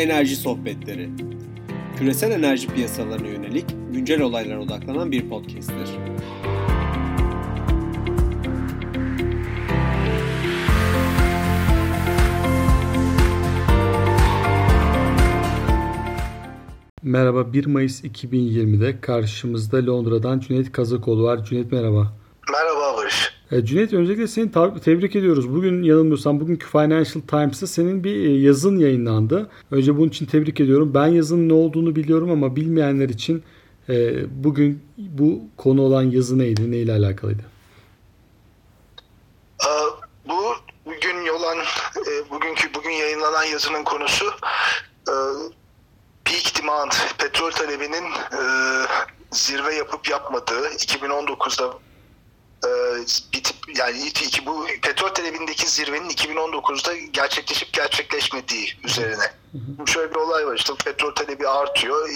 Enerji Sohbetleri Küresel enerji piyasalarına yönelik güncel olaylara odaklanan bir podcast'tir. Merhaba 1 Mayıs 2020'de karşımızda Londra'dan Cüneyt Kazakoğlu var. Cüneyt merhaba. Merhaba Barış. E, Cüneyt öncelikle seni tebrik ediyoruz. Bugün yanılmıyorsam bugünkü Financial Times'ta senin bir e, yazın yayınlandı. Önce bunun için tebrik ediyorum. Ben yazının ne olduğunu biliyorum ama bilmeyenler için e, bugün bu konu olan yazı neydi? Neyle alakalıydı? Bu bugün olan e, bugünkü bugün yayınlanan yazının konusu peak demand petrol talebinin zirve yapıp yapmadığı 2019'da bitip yani iki, bu petrol talebindeki zirvenin 2019'da gerçekleşip gerçekleşmediği üzerine. Şöyle bir olay var işte petrol talebi artıyor.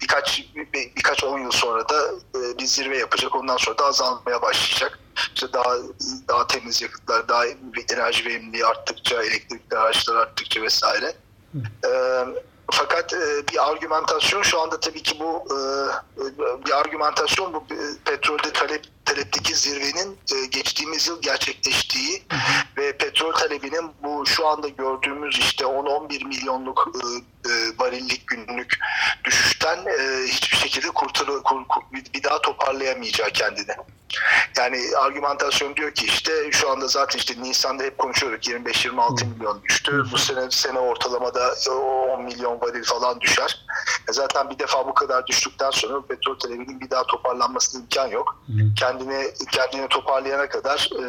Birkaç bir, birkaç on yıl sonra da e, bir zirve yapacak. Ondan sonra da azalmaya başlayacak. İşte daha daha temiz yakıtlar, daha enerji verimliliği arttıkça, elektrikli araçlar arttıkça vesaire. Hı. Fakat e, bir argümantasyon şu anda tabii ki bu e, bir argümantasyon bu e, petrolde talep talepteki zirvenin e, geçtiğimiz yıl gerçekleştiği ve petrol talebinin bu şu anda gördüğümüz işte 10-11 milyonluk e, e, varillik günlük düşüşten e, hiçbir şekilde kurtarı, kur, kur, toparlayamayacağı kendini. Yani argümantasyon diyor ki işte şu anda zaten işte Nisan'da hep konuşuyorduk 25-26 milyon düştü. Bu sene sene ortalamada 10 milyon varil falan düşer. E zaten bir defa bu kadar düştükten sonra petrol talebinin bir daha toparlanmasına imkan yok. Kendini kendini toparlayana kadar e,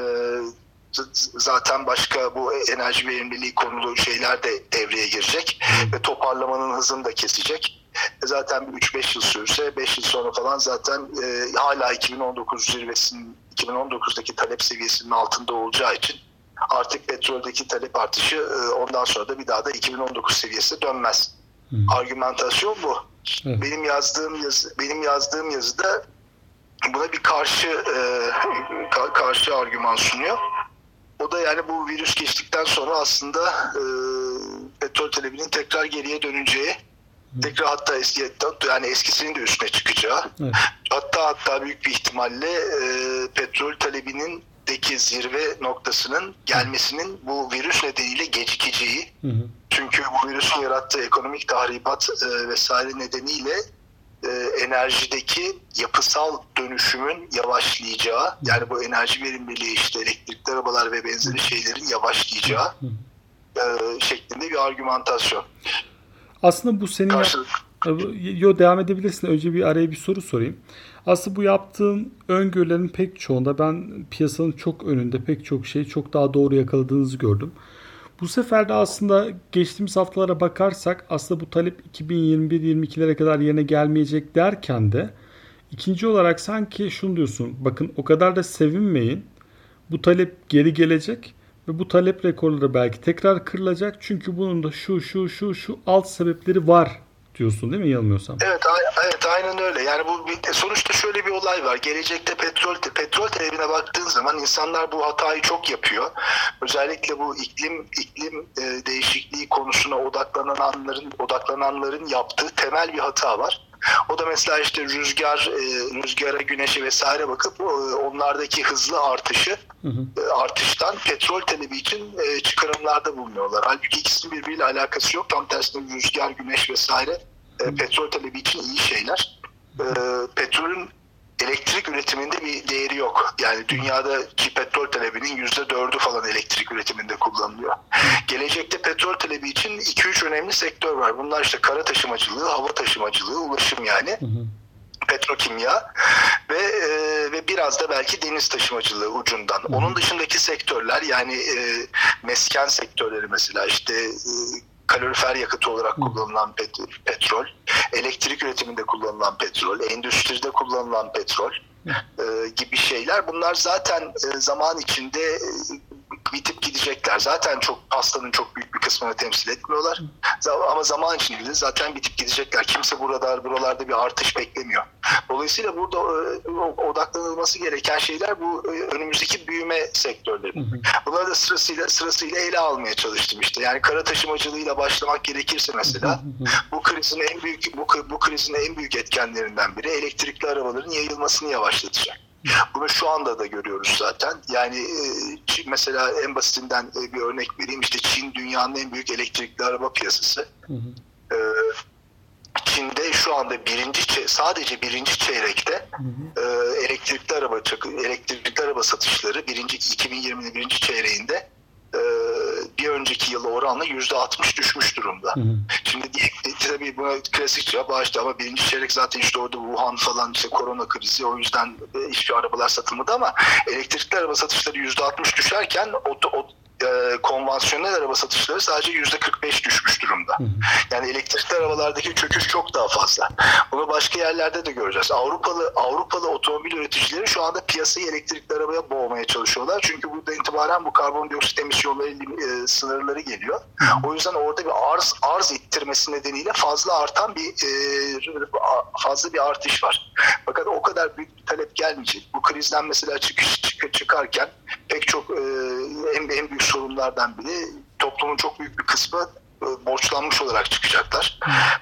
zaten başka bu enerji verimliliği konulu şeyler de devreye girecek ve toparlamanın hızını da kesecek. E, zaten 3-5 yıl sürse 5 yıl sonra falan zaten e, hala 2019 zirvesinin 2019'daki talep seviyesinin altında olacağı için artık petroldeki talep artışı e, ondan sonra da bir daha da 2019 seviyesine dönmez. Hmm. Argümantasyon bu. Evet. Benim yazdığım yazı benim yazdığım yazıda buna bir karşı e, karşı argüman sunuyor. O da yani bu virüs geçtikten sonra aslında e, petrol talebinin tekrar geriye döneceği, tekrar hatta eski yani eskisinin de üstüne çıkacağı. Evet. Hatta hatta büyük bir ihtimalle e, petrol talebinin deki zirve noktasının gelmesinin bu virüs nedeniyle gecikeceği. Hı hı. Çünkü bu virüsün yarattığı ekonomik tahribat e, vesaire nedeniyle e, enerjideki yapısal dönüşümün yavaşlayacağı yani bu enerji verimliliği işte elektrikli arabalar ve benzeri şeylerin yavaşlayacağı e, şeklinde bir argümantasyon. Aslında bu senin Karşılık... Yo devam edebilirsin. Önce bir araya bir soru sorayım. Aslında bu yaptığın öngörülerin pek çoğunda ben piyasanın çok önünde pek çok şey çok daha doğru yakaladığınızı gördüm. Bu sefer de aslında geçtiğimiz haftalara bakarsak aslında bu talep 2021-22'lere kadar yerine gelmeyecek derken de ikinci olarak sanki şunu diyorsun. Bakın o kadar da sevinmeyin. Bu talep geri gelecek ve bu talep rekorları belki tekrar kırılacak. Çünkü bunun da şu şu şu şu alt sebepleri var diyorsun değil mi yanılmıyorsam? Evet, evet aynen öyle. Yani bu sonuçta şöyle bir olay var. Gelecekte petrol petrol talebine baktığın zaman insanlar bu hatayı çok yapıyor. Özellikle bu iklim iklim e, değişikliği konusuna odaklananların odaklananların yaptığı temel bir hata var. O da mesela işte rüzgar, e, rüzgara, güneşe vesaire bakıp e, onlardaki hızlı artışı hı hı. E, artıştan petrol talebi için çıkarımlarda bulunuyorlar. Halbuki ikisinin birbiriyle alakası yok. Tam tersine rüzgar, güneş vesaire petrol talebi için iyi şeyler. Petrolün elektrik üretiminde bir değeri yok. Yani dünyadaki petrol talebinin yüzde dördü falan elektrik üretiminde kullanılıyor. Gelecekte petrol talebi için 2-3 önemli sektör var. Bunlar işte kara taşımacılığı, hava taşımacılığı, ulaşım yani. petrokimya ve e, ve biraz da belki deniz taşımacılığı ucundan. Onun dışındaki sektörler yani e, mesken sektörleri mesela işte e, kalorifer yakıtı olarak kullanılan pet- petrol, elektrik üretiminde kullanılan petrol, endüstride kullanılan petrol e, gibi şeyler. Bunlar zaten e, zaman içinde e, bitip gidecekler. Zaten çok pastanın çok büyük bir bir kısmını temsil etmiyorlar. Ama zaman içinde zaten bitip gidecekler. Kimse burada buralarda bir artış beklemiyor. Dolayısıyla burada e, odaklanılması gereken şeyler bu e, önümüzdeki büyüme sektörleri. Bunları da sırasıyla sırasıyla ele almaya çalıştım işte. Yani kara taşımacılığıyla başlamak gerekirse mesela bu krizin en büyük bu, bu krizin en büyük etkenlerinden biri elektrikli arabaların yayılmasını yavaşlatacak. Bunu şu anda da görüyoruz zaten. Yani e, mesela en basitinden e, bir örnek vereyim. İşte Çin dünyanın en büyük elektrikli araba piyasası. Hı hı. E, Çin'de şu anda birinci sadece birinci çeyrekte hı hı. elektrikli araba elektrikli araba satışları birinci 2020'nin birinci çeyreğinde bir önceki yıla oranla yüzde 60 düşmüş durumda. Hı hı. Şimdi tabii buna klasik cevap işte ama birinci çeyrek zaten işte orada Wuhan falan işte korona krizi o yüzden hiçbir arabalar satılmadı ama elektrikli araba satışları yüzde 60 düşerken o, o e, konvansiyonel araba satışları sadece yüzde 45 düşmüş durumda. Hı hı. Yani elektrikli arabalardaki çöküş çok daha fazla. Bunu başka yerlerde de göreceğiz. Avrupalı Avrupalı otomobil üreticileri şu anda piyasayı elektrikli arabaya boğmaya çalışıyorlar. Çünkü burada itibaren bu karbondioksit emisyonları e, sınırları geliyor. Hı. O yüzden orada bir arz arz ittirmesi nedeniyle fazla artan bir e, fazla bir artış var. Fakat o kadar büyük bir talep gelmeyecek. Bu krizden mesela çıkış çık, çıkarken pek çok e, en, en büyük sorunlardan biri toplumun çok büyük bir kısmı e, borçlanmış olarak çıkacaklar.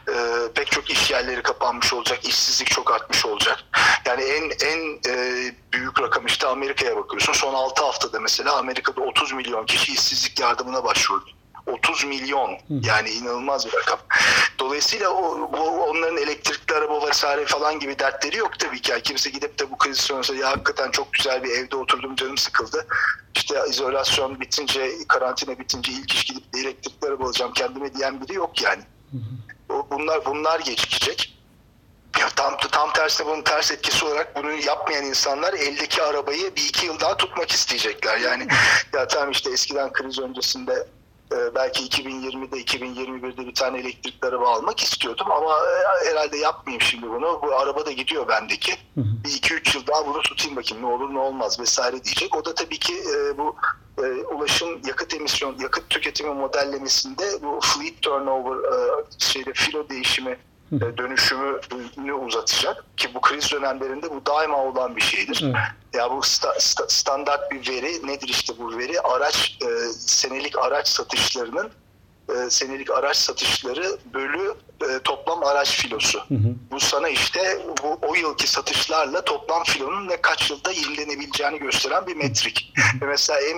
E, pek çok iş yerleri kapanmış olacak, işsizlik çok artmış olacak. Yani en en e, büyük rakam işte Amerika'ya bakıyorsun. Son 6 haftada mesela Amerika'da 30 milyon kişi işsizlik yardımına başvurdu. 30 milyon yani inanılmaz bir rakam. Dolayısıyla o, o onların elektrikli araba vesaire falan gibi dertleri yok tabii ki. Yani kimse gidip de bu kriz sonrası ya hakikaten çok güzel bir evde oturdum canım sıkıldı. İşte izolasyon bitince, karantina bitince ilk iş gidip de elektrikli araba alacağım kendime diyen biri yok yani. O, bunlar bunlar geçecek. Ya tam tam tersine bunun ters etkisi olarak bunu yapmayan insanlar eldeki arabayı bir iki yıl daha tutmak isteyecekler. Yani ya tamam işte eskiden kriz öncesinde ee, belki 2020'de 2021'de bir tane elektrikli araba almak istiyordum ama e, herhalde yapmayayım şimdi bunu. Bu araba da gidiyor bendeki. Hı hı. Bir 2-3 yıl daha bunu tutayım bakayım ne olur ne olmaz vesaire diyecek. O da tabii ki e, bu e, ulaşım yakıt emisyon yakıt tüketimi modellemesinde bu fleet turnover e, şeyde filo değişimi e, dönüşümünü uzatacak ki bu kriz dönemlerinde bu daima olan bir şeydir. Evet. Ya bu sta, sta, standart bir veri nedir işte bu veri araç e, senelik araç satışlarının e, senelik araç satışları bölü e, toplam araç filosu. Hı hı. Bu sana işte bu o yılki satışlarla toplam filonun ne kaç yılda yenilenebileceğini gösteren bir metrik. Ve mesela en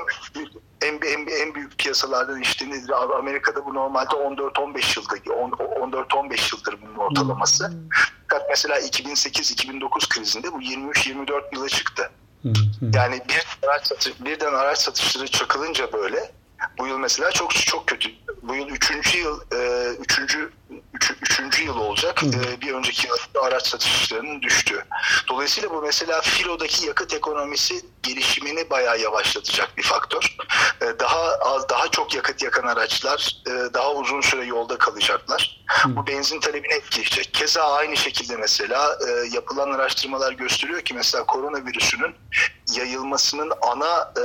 en, en, en büyük piyasalardan işte nedir? Amerika'da bu normalde 14-15 yılda 14-15 yıldır bunun ortalaması. Fakat mesela 2008-2009 krizinde bu 23-24 yıla çıktı. Yani bir araç satış, birden araç satışları çakılınca böyle bu yıl mesela çok çok kötü. Bu yıl üçüncü yıl e, üçüncü üç, üçüncü yıl olacak. E, bir önceki yıl araç satışlarının düştü. Dolayısıyla bu mesela filodaki yakıt ekonomisi gelişimini bayağı yavaşlatacak bir faktör. E, daha az daha çok yakıt yakan araçlar e, daha uzun süre yolda kalacaklar. Bu benzin talebini etkileyecek. Keza aynı şekilde mesela e, yapılan araştırmalar gösteriyor ki mesela koronavirüsünün yayılmasının ana e,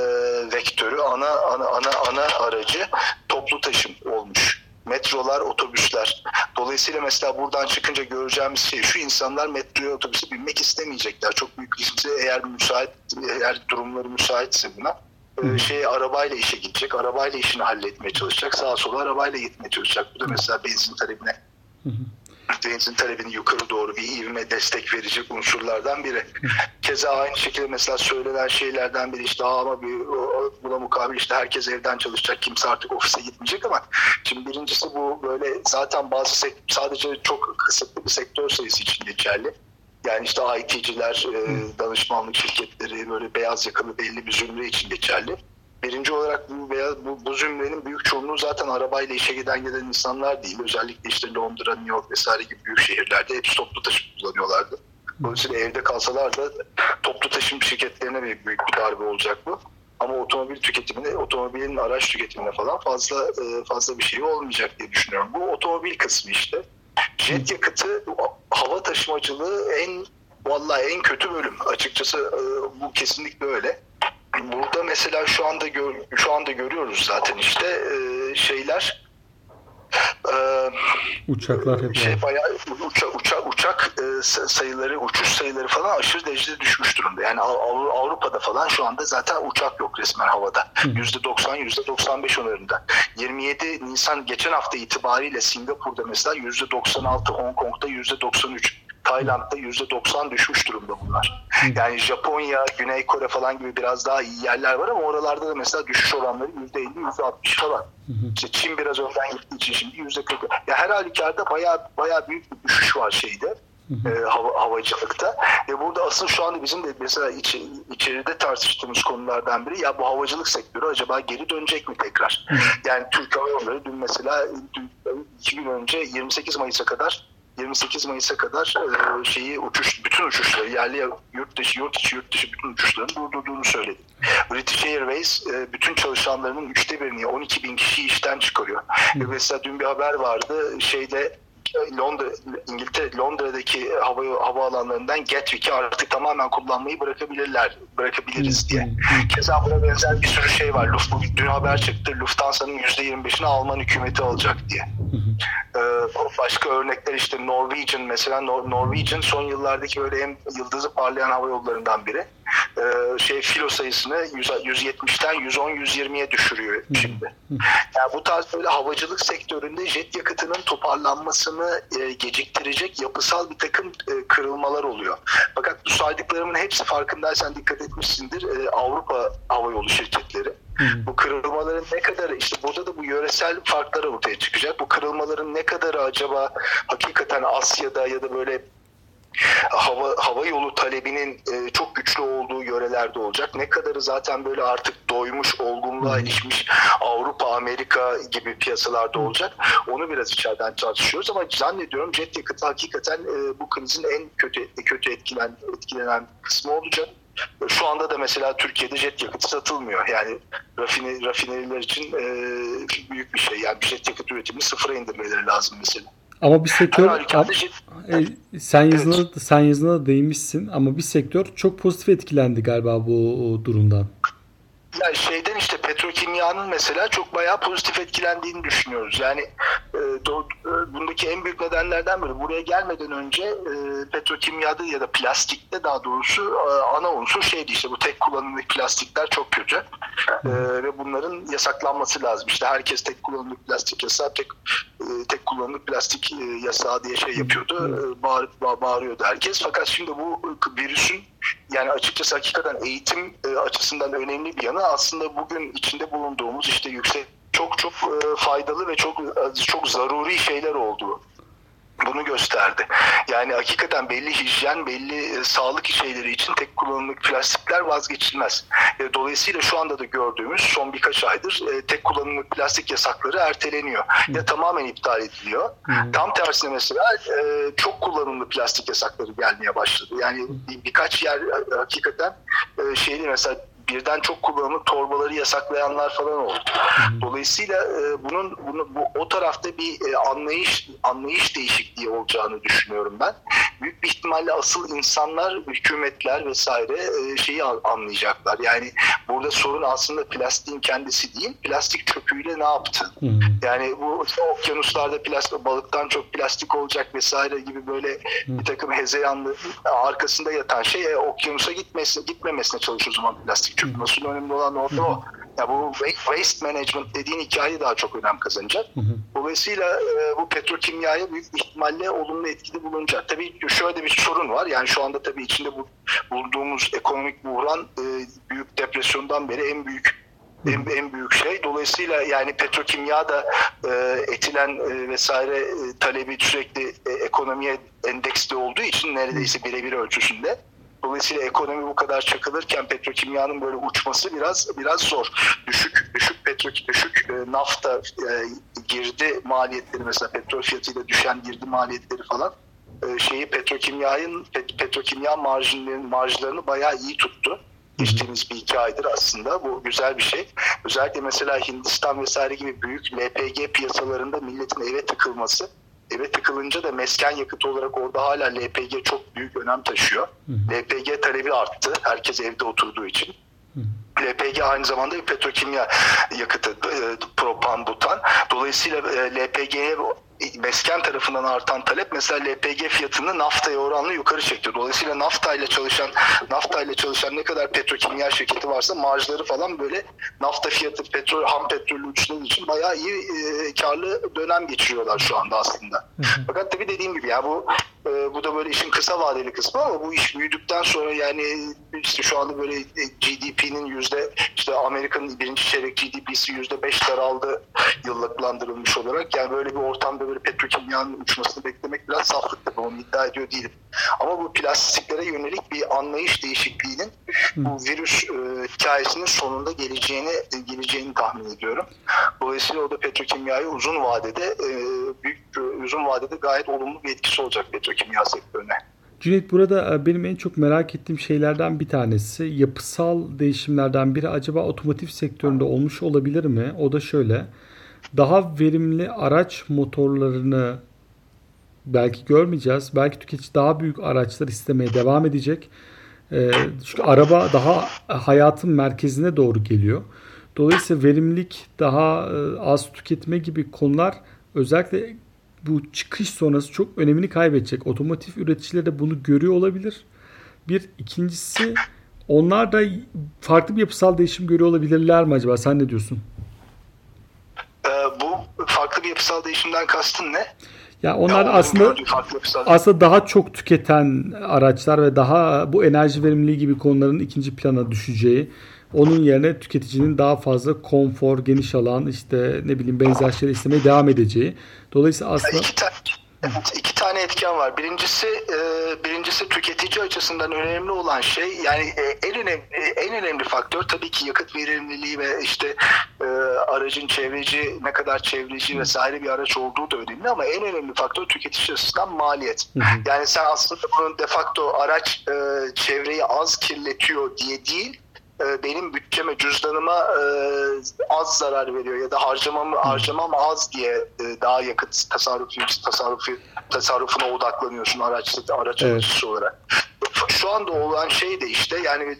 vektörü, ana ana ana ana aracı toplu taşım olmuş. Metrolar, otobüsler. Dolayısıyla mesela buradan çıkınca göreceğimiz şey şu insanlar metroya otobüse binmek istemeyecekler. Çok büyük riskli eğer müsait eğer durumları müsaitse buna e, şey arabayla işe gidecek, arabayla işini halletmeye çalışacak, sağa sola arabayla gitmeye çalışacak. Bu da mesela benzin talebine benzin talebini yukarı doğru bir ivme destek verecek unsurlardan biri. Keza aynı şekilde mesela söylenen şeylerden biri işte ama bir, buna mukabil işte herkes evden çalışacak kimse artık ofise gitmeyecek ama şimdi birincisi bu böyle zaten bazı sekt- sadece çok kısıtlı bir sektör sayısı için geçerli. Yani işte IT'ciler, danışmanlık şirketleri, böyle beyaz yakalı belli bir zümre için geçerli. Birinci olarak bu, veya bu, bu zümrenin büyük çoğunluğu zaten arabayla işe giden gelen insanlar değil. Özellikle işte Londra, New York vesaire gibi büyük şehirlerde hep toplu taşım kullanıyorlardı. Dolayısıyla evde kalsalar da toplu taşım şirketlerine bir büyük bir darbe olacak bu. Ama otomobil tüketimine, otomobilin araç tüketimine falan fazla e, fazla bir şey olmayacak diye düşünüyorum. Bu otomobil kısmı işte. Jet yakıtı hava taşımacılığı en vallahi en kötü bölüm. Açıkçası e, bu kesinlikle öyle burada mesela şu anda gör, şu anda görüyoruz zaten işte e, şeyler Ee, Uçaklar hep şey bayağı uçak uçak uçak e, sayıları uçuş sayıları falan aşırı derecede düşmüş durumda. Yani Av- Avrupa'da falan şu anda zaten uçak yok resmen havada. %90 %95 oranında. 27 Nisan geçen hafta itibariyle Singapur'da mesela %96, Hong Kong'da %93. Tayland'da %90 düşmüş durumda bunlar. Yani Japonya, Güney Kore falan gibi biraz daha iyi yerler var ama oralarda da mesela düşüş oranları %50, %60 falan. İşte Çin biraz önden gittiği için şimdi %40. Ya her halükarda bayağı bayağı büyük bir düşüş var şeyde. e, hava, havacılıkta. Ve burada asıl şu anda bizim de mesela içi, içeride tartıştığımız konulardan biri ya bu havacılık sektörü acaba geri dönecek mi tekrar? Yani Türk Hava Yolları dün mesela dün, iki gün önce 28 Mayıs'a kadar 28 Mayıs'a kadar e, şeyi uçuş bütün uçuşları yerli yurt dışı yurt içi yurt dışı bütün uçuşların durdurduğunu söyledi. British Airways e, bütün çalışanlarının üçte birini 12 bin kişiyi işten çıkarıyor. Ve mesela dün bir haber vardı şeyde Londra, İngiltere, Londra'daki hava havaalanlarından Gatwick'i artık tamamen kullanmayı bırakabilirler, bırakabiliriz diye. Keza buna benzer bir sürü şey var. Luft, dün haber çıktı. Lufthansa'nın %25'ini Alman hükümeti alacak diye. Ee, başka örnekler işte Norwegian mesela Nor- Norwegian son yıllardaki böyle en yıldızı parlayan hava yollarından biri. Ee, şey filo sayısını 100 170'ten 110-120'ye düşürüyor şimdi. Yani bu tarz böyle havacılık sektöründe jet yakıtının toparlanmasını e, geciktirecek yapısal bir takım e, kırılmalar oluyor. Fakat bu saydıklarımın hepsi farkındaysan dikkat etmişsindir e, Avrupa hava yolu şirketleri. Bu kırılmaların ne kadar işte burada da bu yöresel farklar ortaya çıkacak. Bu kırılmaların ne kadarı acaba hakikaten Asya'da ya da böyle hava hava yolu talebinin e, çok güçlü olduğu yörelerde olacak. Ne kadarı zaten böyle artık doymuş, olgunluğa erişmiş Avrupa, Amerika gibi piyasalarda olacak. Onu biraz içeriden tartışıyoruz ama zannediyorum jet yakıtı hakikaten e, bu krizin en kötü kötü etkilen etkilenen kısmı olacak. Şu anda da mesela Türkiye'de jet yakıtı satılmıyor. Yani rafine, rafineriler için e, büyük bir şey. Yani jet yakıt üretimini sıfıra indirmeleri lazım mesela. Ama bir sektör halükarda jet, E, sen yazına sen yazına da değinmişsin ama bir sektör çok pozitif etkilendi galiba bu durumdan. Yani şeyden işte petrokimyanın mesela çok bayağı pozitif etkilendiğini düşünüyoruz. Yani e, do- e, bundaki en büyük nedenlerden biri buraya gelmeden önce e, petrokimyada ya da plastikte daha doğrusu e, ana unsur şeydi işte bu tek kullanımlık plastikler çok kötü. E, ve bunların yasaklanması lazım. İşte herkes tek kullanımlık plastik yasağı, tek e, tek kullanımlık plastik e, yasağı diye şey yapıyordu. E, bağır, bağ- bağırıyordu herkes. Fakat şimdi bu virüsün yani açıkçası hakikaten eğitim e, açısından önemli bir yanı. Aslında bugün içinde bulunduğumuz işte yüksek çok çok e, faydalı ve çok e, çok zaruri şeyler olduğu bunu gösterdi. Yani hakikaten belli hijyen, belli e, sağlık şeyleri için tek kullanımlık plastikler vazgeçilmez. E, dolayısıyla şu anda da gördüğümüz son birkaç aydır e, tek kullanımlık plastik yasakları erteleniyor. Ya tamamen iptal ediliyor. Tam tersine mesela çok kullanımlı plastik yasakları gelmeye başladı. Yani bir, birkaç yer hakikaten şeyli mesela birden çok kullanımlı torbaları yasaklayanlar falan oldu. Dolayısıyla e, bunun bunu, bu, o tarafta bir e, anlayış anlayış değişikliği olacağını düşünüyorum ben. Büyük bir ihtimalle asıl insanlar, hükümetler vesaire e, şeyi an- anlayacaklar. Yani burada sorun aslında plastiğin kendisi değil, plastik çöpüyle ne yaptı? Hı. Yani bu işte okyanuslarda plastik, balıktan çok plastik olacak vesaire gibi böyle bir takım hezeyanlı arkasında yatan şey e, okyanusa gitmesi, gitmemesine çalışıyor o zaman plastik çöpün. Asıl önemli olan orada o. Ya bu wa- waste management dediğin hikaye daha çok önem kazanacak. Dolayısıyla e, bu petrokimyaya büyük ihtimalle olumlu etkili bulunacak. Tabii şöyle bir sorun var. Yani şu anda tabii içinde bu, bulunduğumuz ekonomik buhran e, büyük depresyondan beri en büyük en, en büyük şey. Dolayısıyla yani petrokimya da e, etilen e, vesaire e, talebi sürekli e, ekonomiye endeksli olduğu için neredeyse birebir ölçüsünde. Dolayısıyla ekonomi bu kadar çakılırken petrokimyanın böyle uçması biraz biraz zor. Düşük düşük petro düşük e, nafta e, girdi maliyetleri mesela petrol fiyatıyla düşen girdi maliyetleri falan e, şeyi petrokimyanın pet, petrokimya marjinlerin marjlarını bayağı iyi tuttu. Geçtiğimiz bir iki aydır aslında bu güzel bir şey. Özellikle mesela Hindistan vesaire gibi büyük LPG piyasalarında milletin eve tıkılması eve tıkılınca da mesken yakıtı olarak orada hala LPG çok büyük önem taşıyor. LPG talebi arttı. Herkes evde oturduğu için. LPG aynı zamanda bir petrokimya yakıtı e, propan butan. Dolayısıyla e, LPG'ye mesken tarafından artan talep mesela LPG fiyatını naftaya oranla yukarı çekti. Dolayısıyla naftayla çalışan naftayla çalışan ne kadar petrokimya şirketi varsa marjları falan böyle nafta fiyatı petrol ham petrolü uçtuğu için bayağı iyi e, karlı dönem geçiriyorlar şu anda aslında. Fakat tabii dediğim gibi ya bu e, bu da böyle işin kısa vadeli kısmı ama bu iş büyüdükten sonra yani işte şu anda böyle GDP'nin yüzde işte Amerika'nın birinci çeyrek GDP'si yüzde beş daraldı yıllıklandırılmış olarak. Yani böyle bir ortamda böyle petrokimyanın uçmasını beklemek biraz saflık tabii onu iddia ediyor değilim. Ama bu plastiklere yönelik bir anlayış değişikliğinin bu virüs e, hikayesinin sonunda geleceğini e, geleceğini tahmin ediyorum. Dolayısıyla o da petrokimyayı uzun vadede e, büyük uzun vadede gayet olumlu bir etkisi olacak petrokimya sektörüne. Cüneyt burada e, benim en çok merak ettiğim şeylerden bir tanesi yapısal değişimlerden biri acaba otomotiv sektöründe olmuş olabilir mi? O da şöyle. Daha verimli araç motorlarını belki görmeyeceğiz. Belki tüketici daha büyük araçlar istemeye devam edecek. E, çünkü araba daha hayatın merkezine doğru geliyor. Dolayısıyla verimlilik, daha e, az tüketme gibi konular özellikle bu çıkış sonrası çok önemini kaybedecek. Otomotiv üreticileri de bunu görüyor olabilir. Bir ikincisi onlar da farklı bir yapısal değişim görüyor olabilirler mi acaba? Sen ne diyorsun? Ee, bu farklı bir yapısal değişimden kastın ne? Ya onlar ya aslında aslında daha çok tüketen araçlar ve daha bu enerji verimliliği gibi konuların ikinci plana düşeceği. Onun yerine tüketicinin daha fazla konfor, geniş alan, işte ne bileyim benzer şeyler istemeye devam edeceği. Dolayısıyla aslında iki, ta- iki tane etken var. Birincisi e, birincisi tüketici açısından önemli olan şey yani e, en önemli en önemli faktör tabii ki yakıt verimliliği ve işte e, aracın çevreci ne kadar çevreci vesaire bir araç olduğu da önemli ama en önemli faktör tüketici açısından maliyet. Yani sen aslında bunun defakto araç çevreyi az kirletiyor diye değil benim bütçeme, cüzdanıma az zarar veriyor ya da harcamam harcamam az diye daha yakıt tasarrufu tasarrufu tasarrufuna odaklanıyorsun araç araç evet. alıcısı olarak. Şu anda olan şey de işte yani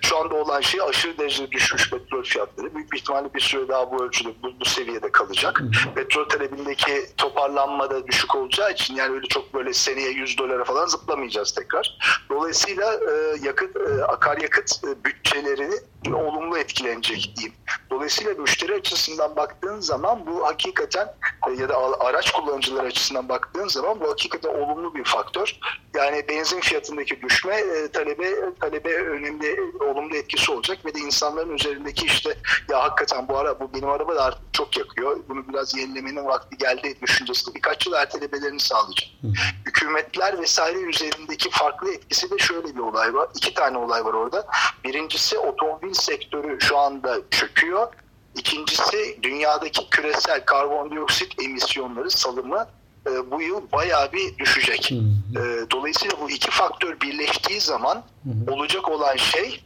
şu anda olan şey aşırı derecede düşmüş petrol fiyatları. Büyük bir ihtimalle bir süre daha bu ölçüde bu, bu seviyede kalacak. Petrol talebindeki toparlanma da düşük olacağı için yani öyle çok böyle seneye 100 dolara falan zıplamayacağız tekrar. Dolayısıyla e, yakıt e, akaryakıt e, bütçeleri olumlu etkilenecek diyeyim. Dolayısıyla müşteri açısından baktığın zaman bu hakikaten ya da araç kullanıcıları açısından baktığın zaman bu hakikaten olumlu bir faktör. Yani benzin fiyatındaki düşme talebe talebe önemli olumlu etkisi olacak ve de insanların üzerindeki işte ya hakikaten bu ara bu benim araba da artık çok yakıyor. Bunu biraz yenilemenin vakti geldi düşüncesinde birkaç yıl ertelemelerini sağlayacak. Hükümetler vesaire üzerindeki farklı etkisi de şöyle bir olay var. İki tane olay var orada. Birincisi otomobil sektörü şu anda çöküyor. İkincisi dünyadaki küresel karbondioksit emisyonları salımı e, bu yıl bayağı bir düşecek. Hı hı. E, dolayısıyla bu iki faktör birleştiği zaman hı olacak olan şey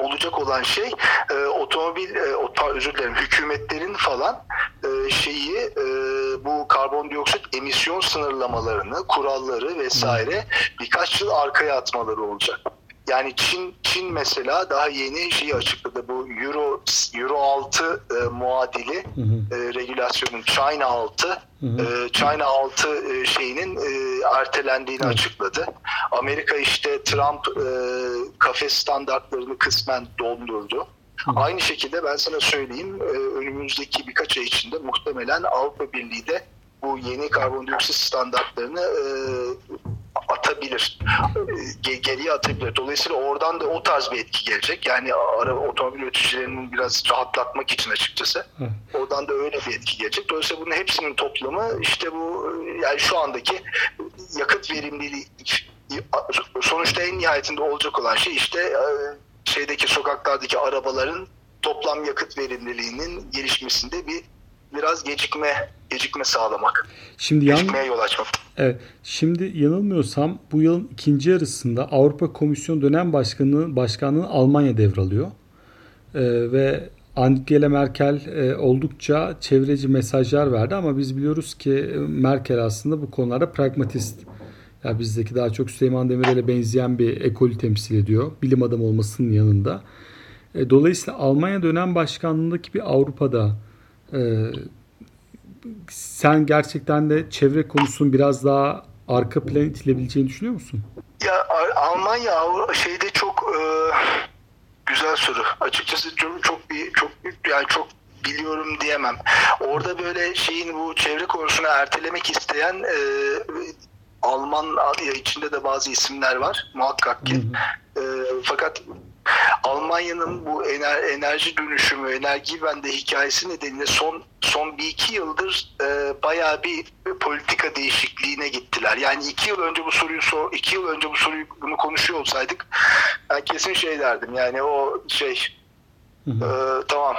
olacak olan şey e, otomobil e, ota, özür dilerim hükümetlerin falan e, şeyi e, bu karbondioksit emisyon sınırlamalarını, kuralları vesaire birkaç yıl arkaya atmaları olacak. Yani Çin Çin mesela daha yeni şeyi açıkladı bu Euro Euro 6 e, muadili hı hı. E, regülasyonun China 6 hı hı. E, China 6 e, şeyinin e, ertelendiğini hı. açıkladı. Amerika işte Trump e, kafes standartlarını kısmen dondurdu. Hı. Aynı şekilde ben sana söyleyeyim e, önümüzdeki birkaç ay içinde muhtemelen Avrupa Birliği de bu yeni karbondioksit standartlarını e, atabilir. E, geriye atabilir. Dolayısıyla oradan da o tarz bir etki gelecek. Yani ara, otomobil üreticilerinin biraz rahatlatmak için açıkçası. Oradan da öyle bir etki gelecek. Dolayısıyla bunun hepsinin toplamı işte bu yani şu andaki yakıt verimliliği sonuçta en nihayetinde olacak olan şey işte e, şeydeki sokaklardaki arabaların toplam yakıt verimliliğinin gelişmesinde bir biraz gecikme gecikme sağlamak. Şimdi Gecikmeye yol açmak. Evet. Şimdi yanılmıyorsam bu yılın ikinci yarısında Avrupa Komisyon dönem başkanı başkanlığı Almanya devralıyor. Ee, ve Angela Merkel e, oldukça çevreci mesajlar verdi ama biz biliyoruz ki Merkel aslında bu konularda pragmatist. Ya yani bizdeki daha çok Süleyman Demirel'e benzeyen bir ekolü temsil ediyor. Bilim adamı olmasının yanında. E, dolayısıyla Almanya dönem başkanlığındaki bir Avrupa'da e, sen gerçekten de çevre konusunun biraz daha arka plana itilebileceğini düşünüyor musun? Ya Almanya şeyde çok e, güzel soru. Açıkçası çok, çok bir çok yani çok biliyorum diyemem. Orada böyle şeyin bu çevre konusunu ertelemek isteyen e, Alman içinde de bazı isimler var muhakkak ki. Hı hı. E, fakat Almanya'nın bu ener, enerji dönüşümü, enerji bende hikayesi nedeniyle son son bir iki yıldır e, bayağı bir, politika değişikliğine gittiler. Yani iki yıl önce bu soruyu sor, iki yıl önce bu soruyu bunu konuşuyor olsaydık ben kesin şey derdim. Yani o şey hı hı. E, tamam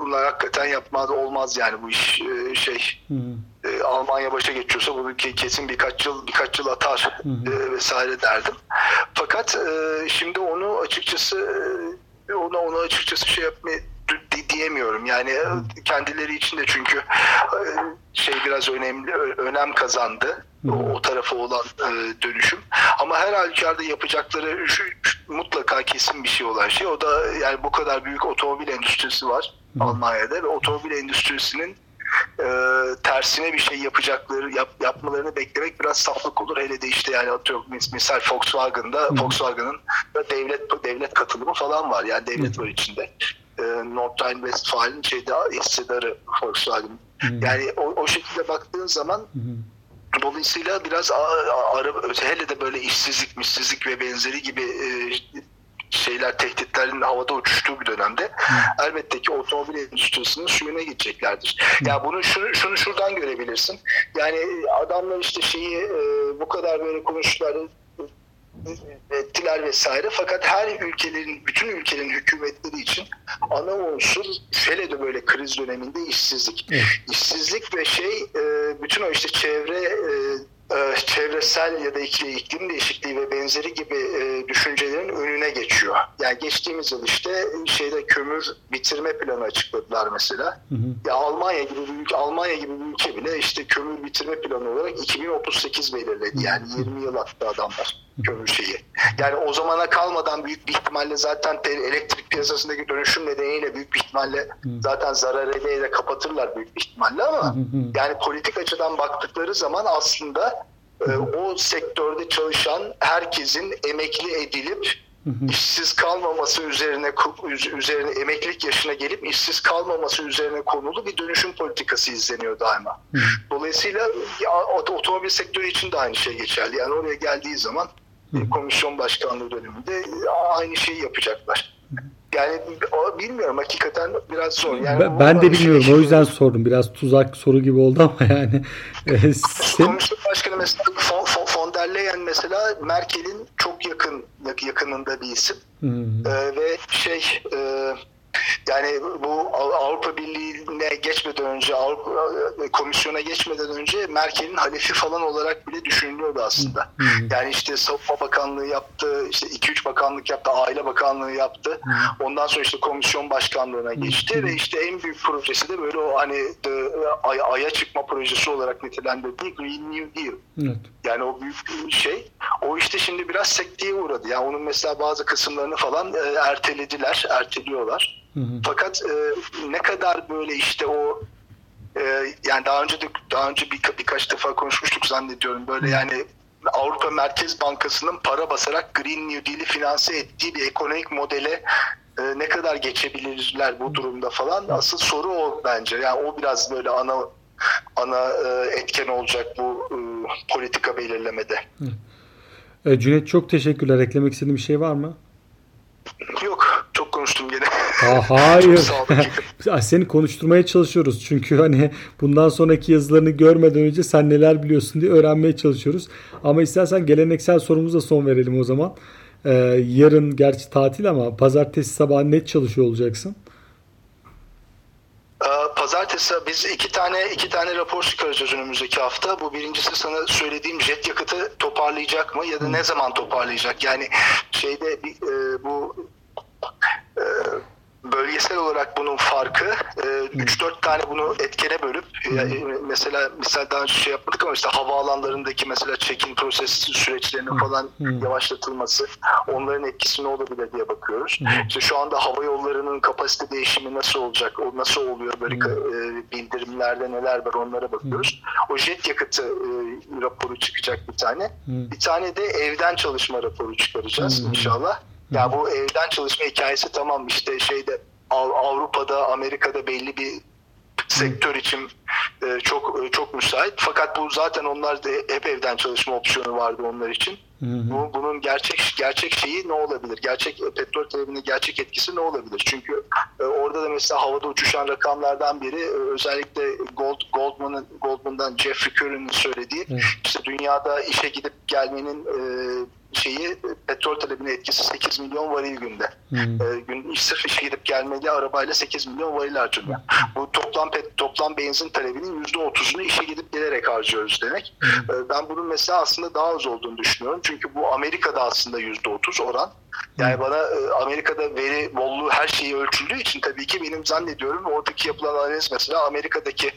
bunlar hakikaten yapmaz olmaz yani bu iş e, şey hı hı. E, Almanya başa geçiyorsa bunu kesin birkaç yıl birkaç yıl atar. E, vesaire derdim. Fakat e, şimdi onu açıkçası e, ona onu açıkçası şey yapmaya diyemiyorum. Yani kendileri için de çünkü e, şey biraz önemli önem kazandı. O, o tarafa olan e, dönüşüm. Ama her halükarda yapacakları şu, şu, mutlaka kesin bir şey olan şey. O da yani bu kadar büyük otomobil endüstrisi var. Almanya'da ve otomobil endüstrisinin e, tersine bir şey yapacakları yap, yapmalarını beklemek biraz saflık olur. Hele de işte yani atıyorum misal Volkswagen'da Hı. Volkswagen'ın devlet devlet katılımı falan var. Yani devlet Hı. var içinde. E, Nordrhein-Westfalen'in şeyde hissedarı Volkswagen. Hı. Yani o, o şekilde baktığın zaman Hı. Dolayısıyla biraz araba hele de böyle işsizlik, missizlik ve benzeri gibi e, şeyler tehditlerin havada uçuştuğu bir dönemde Hı. elbette ki otomobil endüstrisinin suyuna gideceklerdir. Hı. Ya bunu şunu, şunu şuradan görebilirsin. Yani adamlar işte şeyi e, bu kadar böyle konuştular ettiler vesaire. Fakat her ülkelerin, bütün ülkelerin hükümetleri için ana unsur hele de böyle kriz döneminde işsizlik. Evet. İşsizlik ve şey e, bütün o işte çevre e, e, çevresel ya da iklim değişikliği ve benzeri gibi e, düşüncelerin önüne geçiyor. Yani geçtiğimiz yıl işte şeyde kömür bitirme planı açıkladılar mesela. Hı hı. Ya Almanya gibi bir ülke, Almanya gibi bir ülke bile işte kömür bitirme planı olarak 2038 belirledi. Yani 20 yıl attı adamlar kömür şeyi. Yani o zamana kalmadan büyük bir ihtimalle zaten elektrik piyasasındaki dönüşüm nedeniyle büyük bir ihtimalle zaten zarar ede de kapatırlar büyük bir ihtimalle ama yani politik açıdan baktıkları zaman aslında e, o sektörde çalışan herkesin emekli edilip işsiz kalmaması üzerine üzerine emeklilik yaşına gelip işsiz kalmaması üzerine konulu bir dönüşüm politikası izleniyor daima. Dolayısıyla otomobil sektörü için de aynı şey geçerli. Yani oraya geldiği zaman komisyon başkanlığı döneminde aynı şeyi yapacaklar. Yani bilmiyorum hakikaten biraz zor. Yani ben, ben de bilmiyorum şey, o yüzden sordum. Biraz tuzak soru gibi oldu ama yani. E, sen... Komisyon başkanı mesela von, von der Leyen mesela Merkel'in çok yakın yakınında bir isim. Hmm. Ee, ve şey e, yani bu Avrupa Birliği'ne geçmeden önce Avrupa e, Komisyona geçmeden önce Merkel'in halefi falan olarak bile düşünülüyordu aslında. Hı hı. Yani işte Savunma Bakanlığı yaptı, işte 2-3 bakanlık yaptı, Aile Bakanlığı yaptı. Hı. Ondan sonra işte komisyon başkanlığına geçti ve işte en büyük projesi de böyle o hani de, ay, aya çıkma projesi olarak nitelendirdiği Green New Deal. Evet. Yani o büyük bir şey. O işte şimdi biraz sekteye uğradı. Yani onun mesela bazı kısımlarını falan e, ertelediler, erteliyorlar. Hı hı. Fakat e, ne kadar böyle işte o e, yani daha önce de daha önce bir, birkaç defa konuşmuştuk zannediyorum böyle hı. yani Avrupa Merkez Bankası'nın para basarak Green New Deal'i finanse ettiği bir ekonomik modele e, ne kadar geçebilirler bu durumda falan asıl soru o bence. Yani o biraz böyle ana ana e, etken olacak bu e, politika belirlemede. Hı. E, Cüneyt çok teşekkürler. Eklemek istediğin bir şey var mı? Yok. Çok konuştum gene. Aa, hayır. Seni konuşturmaya çalışıyoruz. Çünkü hani bundan sonraki yazılarını görmeden önce sen neler biliyorsun diye öğrenmeye çalışıyoruz. Ama istersen geleneksel sorumuza son verelim o zaman. Ee, yarın gerçi tatil ama pazartesi sabahı net çalışıyor olacaksın. Ee, pazartesi biz iki tane iki tane rapor çıkaracağız önümüzdeki hafta. Bu birincisi sana söylediğim jet yakıtı toparlayacak mı ya da ne zaman toparlayacak? Yani şeyde e, bu e, bölgesel olarak bunun farkı e, 3-4 tane bunu etkene bölüp e, mesela misal daha önce şey yapmadık ama işte havaalanlarındaki mesela check-in prosesi süreçlerinin falan yavaşlatılması onların etkisi ne olabilir diye bakıyoruz. İşte şu anda hava yollarının kapasite değişimi nasıl olacak? O nasıl oluyor? Böyle e, bildirimlerde neler var onlara bakıyoruz. O jet yakıtı e, raporu çıkacak bir tane. Bir tane de evden çalışma raporu çıkaracağız inşallah. Ya bu evden çalışma hikayesi tamam işte şeyde Av- Avrupa'da, Amerika'da belli bir sektör için e, çok e, çok müsait. Fakat bu zaten onlar da hep evden çalışma opsiyonu vardı onlar için. Bu, bunun gerçek gerçek şeyi ne olabilir? Gerçek e, petrol talebinin gerçek etkisi ne olabilir? Çünkü e, orada da mesela havada uçuşan rakamlardan biri e, özellikle Gold, Goldman'ın Goldman'dan Jeffrey Curry'nin söylediği işte dünyada işe gidip gelmenin e, şeyi petrol talebine etkisi 8 milyon varil günde. E, gün sırf işe gidip gelmeli arabayla 8 milyon varil harcanıyor. Bu toplam pet, toplam benzin talebinin %30'unu işe gidip gelerek harcıyoruz demek. E, ben bunun mesela aslında daha az olduğunu düşünüyorum. Çünkü bu Amerika'da aslında %30 oran. Yani bana e, Amerika'da veri bolluğu her şeyi ölçüldüğü için tabii ki benim zannediyorum oradaki yapılan analiz mesela Amerika'daki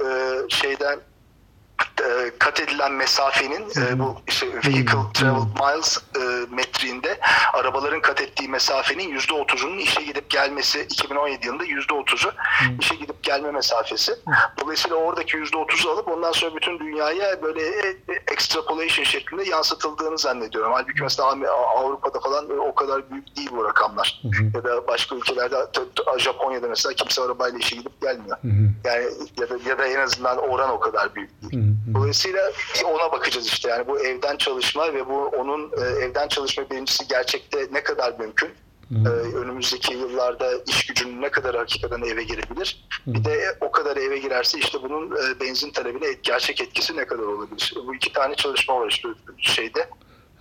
e, şeyden kat edilen mesafenin e, bu işte vehicle travel miles e, metriğinde arabaların kat ettiği mesafenin yüzde otuzunun işe gidip gelmesi 2017 yılında yüzde otuzu işe gidip gelme mesafesi. Dolayısıyla oradaki yüzde otuzu alıp ondan sonra bütün dünyaya böyle e, e, extrapolation şeklinde yansıtıldığını zannediyorum. Halbuki mesela Avrupa'da falan o kadar büyük değil bu rakamlar. Ya da başka ülkelerde Japonya'da mesela kimse arabayla işe gidip gelmiyor. Yani ya da, ya da en azından oran o kadar büyük değil. Dolayısıyla ona bakacağız işte yani bu evden çalışma ve bu onun e, evden çalışma birincisi gerçekte ne kadar mümkün? E, önümüzdeki yıllarda iş gücünün ne kadar hakikaten eve girebilir? Bir de o kadar eve girerse işte bunun e, benzin talebine gerçek etkisi ne kadar olabilir? Bu iki tane çalışma var işte şeyde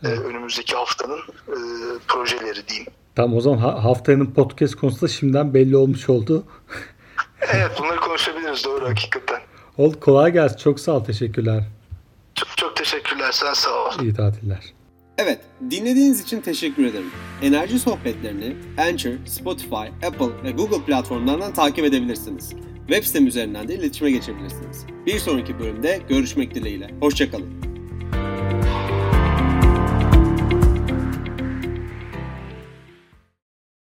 e, önümüzdeki haftanın projeleri diyeyim. Tamam o zaman ha- haftayının podcast konusunda şimdiden belli olmuş oldu. Evet bunları konuşabiliriz doğru hakikaten. Oldu kolay gelsin. Çok sağ ol. Teşekkürler. Çok, çok teşekkürler sen sağ ol. İyi tatiller. Evet, dinlediğiniz için teşekkür ederim. Enerji sohbetlerini Anchor, Spotify, Apple ve Google platformlarından takip edebilirsiniz. Web sitem üzerinden de iletişime geçebilirsiniz. Bir sonraki bölümde görüşmek dileğiyle. Hoşçakalın.